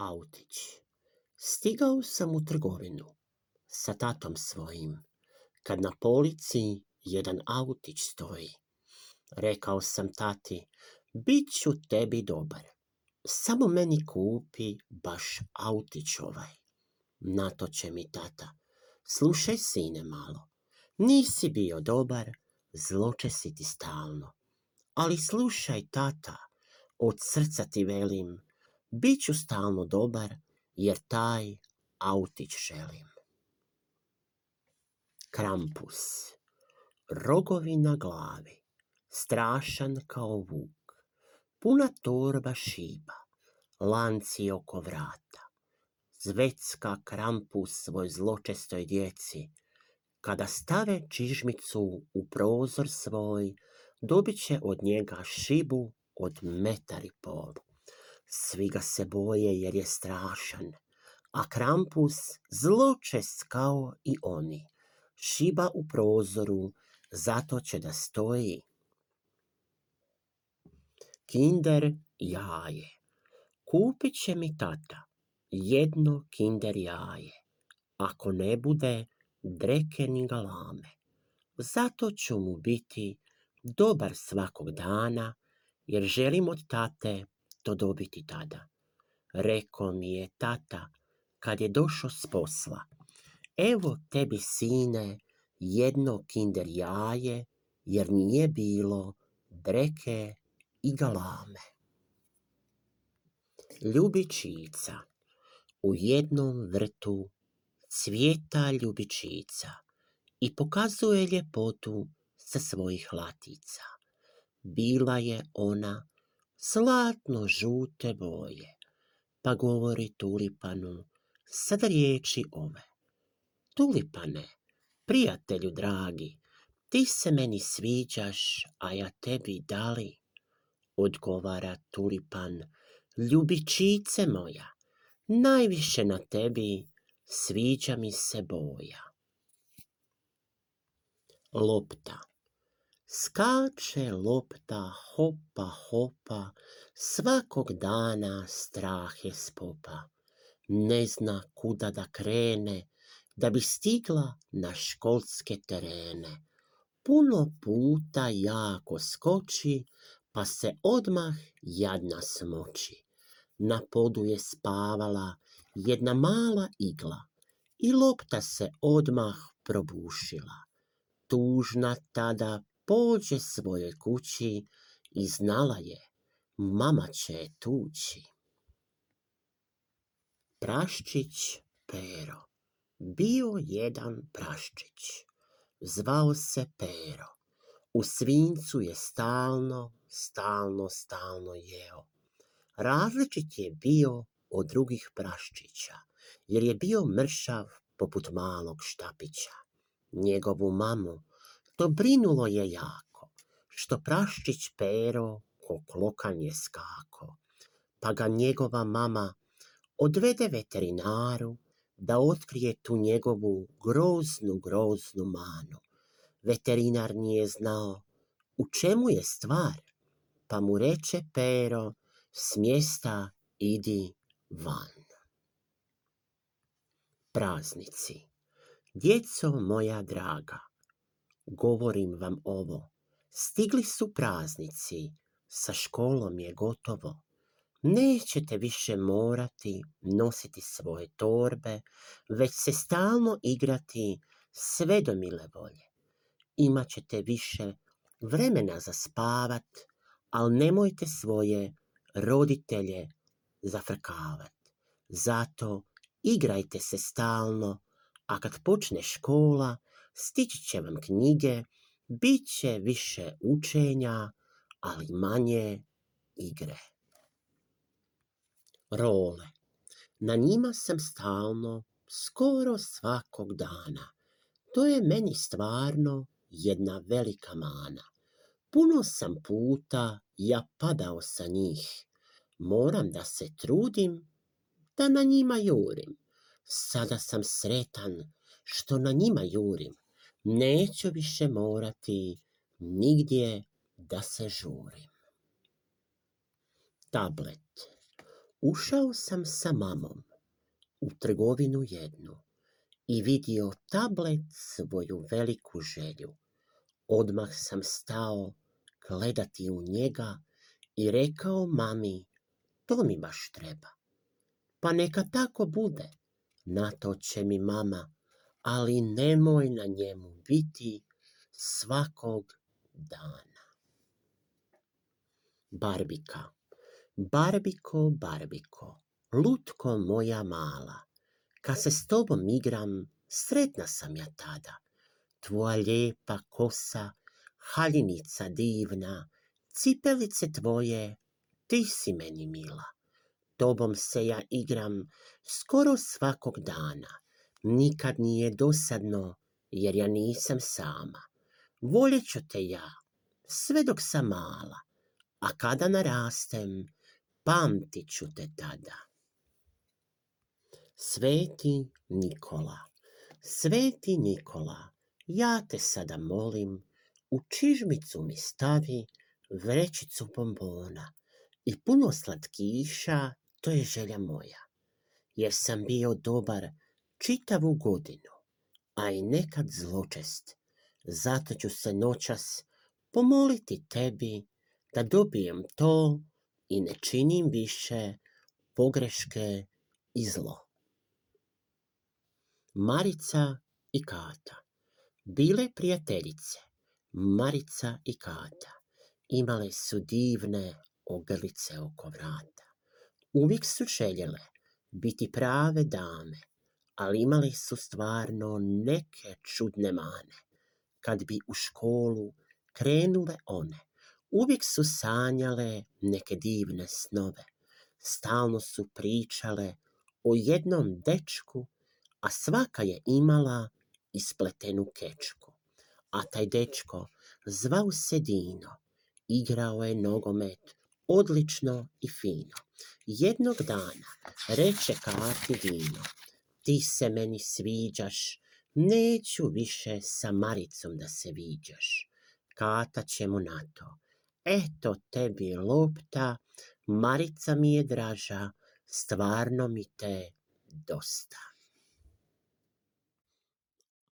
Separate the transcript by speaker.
Speaker 1: autić. Stigao sam u trgovinu sa tatom svojim, kad na polici jedan autić stoji. Rekao sam tati, bit ću tebi dobar, samo meni kupi baš autić ovaj. Na to će mi tata, slušaj sine malo, nisi bio dobar, zloče si ti stalno. Ali slušaj tata, od srca ti velim, bit ću stalno dobar, jer taj autić želim. Krampus, rogovi na glavi, strašan kao vuk, puna torba šiba, lanci oko vrata, zvecka krampus svoj zločestoj djeci, kada stave čižmicu u prozor svoj, dobit će od njega šibu od metar i pol. Svi ga se boje jer je strašan, a Krampus zločest kao i oni. Šiba u prozoru, zato će da stoji. Kinder jaje. Kupit će mi tata jedno kinder jaje. Ako ne bude, dreke ni galame. Zato ću mu biti dobar svakog dana, jer želim od tate to dobiti tada. Reko mi je tata, kad je došao s posla, evo tebi sine jedno kinder jaje, jer nije bilo dreke i galame. Ljubičica u jednom vrtu cvijeta ljubičica i pokazuje ljepotu sa svojih latica. Bila je ona slatno žute boje, pa govori tulipanu sad riječi ove. Tulipane, prijatelju dragi, ti se meni sviđaš, a ja tebi dali, odgovara tulipan, ljubičice moja, najviše na tebi sviđa mi se boja. Lopta Skače lopta, hopa, hopa, svakog dana strah je spopa. Ne zna kuda da krene, da bi stigla na školske terene. Puno puta jako skoči, pa se odmah jadna smoči. Na podu je spavala jedna mala igla i lopta se odmah probušila. Tužna tada pođe svoje kući i znala je, mama će tući. Praščić Pero Bio jedan praščić, zvao se Pero. U svincu je stalno, stalno, stalno jeo. Različit je bio od drugih praščića, jer je bio mršav poput malog štapića. Njegovu mamu to brinulo je jako, što praščić Pero ko klokan je skako, pa ga njegova mama odvede veterinaru da otkrije tu njegovu groznu, groznu manu. Veterinar nije znao u čemu je stvar, pa mu reče Pero, s mjesta idi van. Praznici Djeco moja draga, govorim vam ovo, stigli su praznici, sa školom je gotovo. Nećete više morati nositi svoje torbe, već se stalno igrati sve do mile volje. Imaćete više vremena za spavat, ali nemojte svoje roditelje zafrkavat. Zato igrajte se stalno, a kad počne škola, stići će vam knjige, bit će više učenja, ali manje igre. Role. Na njima sam stalno, skoro svakog dana. To je meni stvarno jedna velika mana. Puno sam puta ja padao sa njih. Moram da se trudim da na njima jurim. Sada sam sretan što na njima jurim. Neću više morati nigdje da se žurim. Tablet. Ušao sam sa mamom u trgovinu jednu i vidio tablet svoju veliku želju. Odmah sam stao gledati u njega i rekao mami, to mi baš treba. Pa neka tako bude, na to će mi mama, ali nemoj na njemu biti svakog dana. Barbika Barbiko, Barbiko, lutko moja mala, kad se s tobom igram, sretna sam ja tada. Tvoja lijepa kosa, haljinica divna, cipelice tvoje, ti si meni mila. Tobom se ja igram skoro svakog dana, nikad nije dosadno, jer ja nisam sama. Voljet ću te ja, sve dok sam mala, a kada narastem, pamtit ću te tada. Sveti Nikola, Sveti Nikola, ja te sada molim, u čižmicu mi stavi vrećicu bombona i puno slatkiša, to je želja moja, jer sam bio dobar čitavu godinu, a i nekad zločest, zato ću se noćas pomoliti tebi da dobijem to i ne činim više pogreške i zlo. Marica i Kata Bile prijateljice, Marica i Kata, imale su divne ogrlice oko vrata. Uvijek su željele biti prave dame, ali imali su stvarno neke čudne mane. Kad bi u školu krenule one, uvijek su sanjale neke divne snove. Stalno su pričale o jednom dečku, a svaka je imala ispletenu kečku. A taj dečko zvao se Dino, igrao je nogomet odlično i fino. Jednog dana reče Kati Dino, ti se meni sviđaš, neću više sa Maricom da se viđaš. Kata će mu na to, eto tebi lopta, Marica mi je draža, stvarno mi te dosta.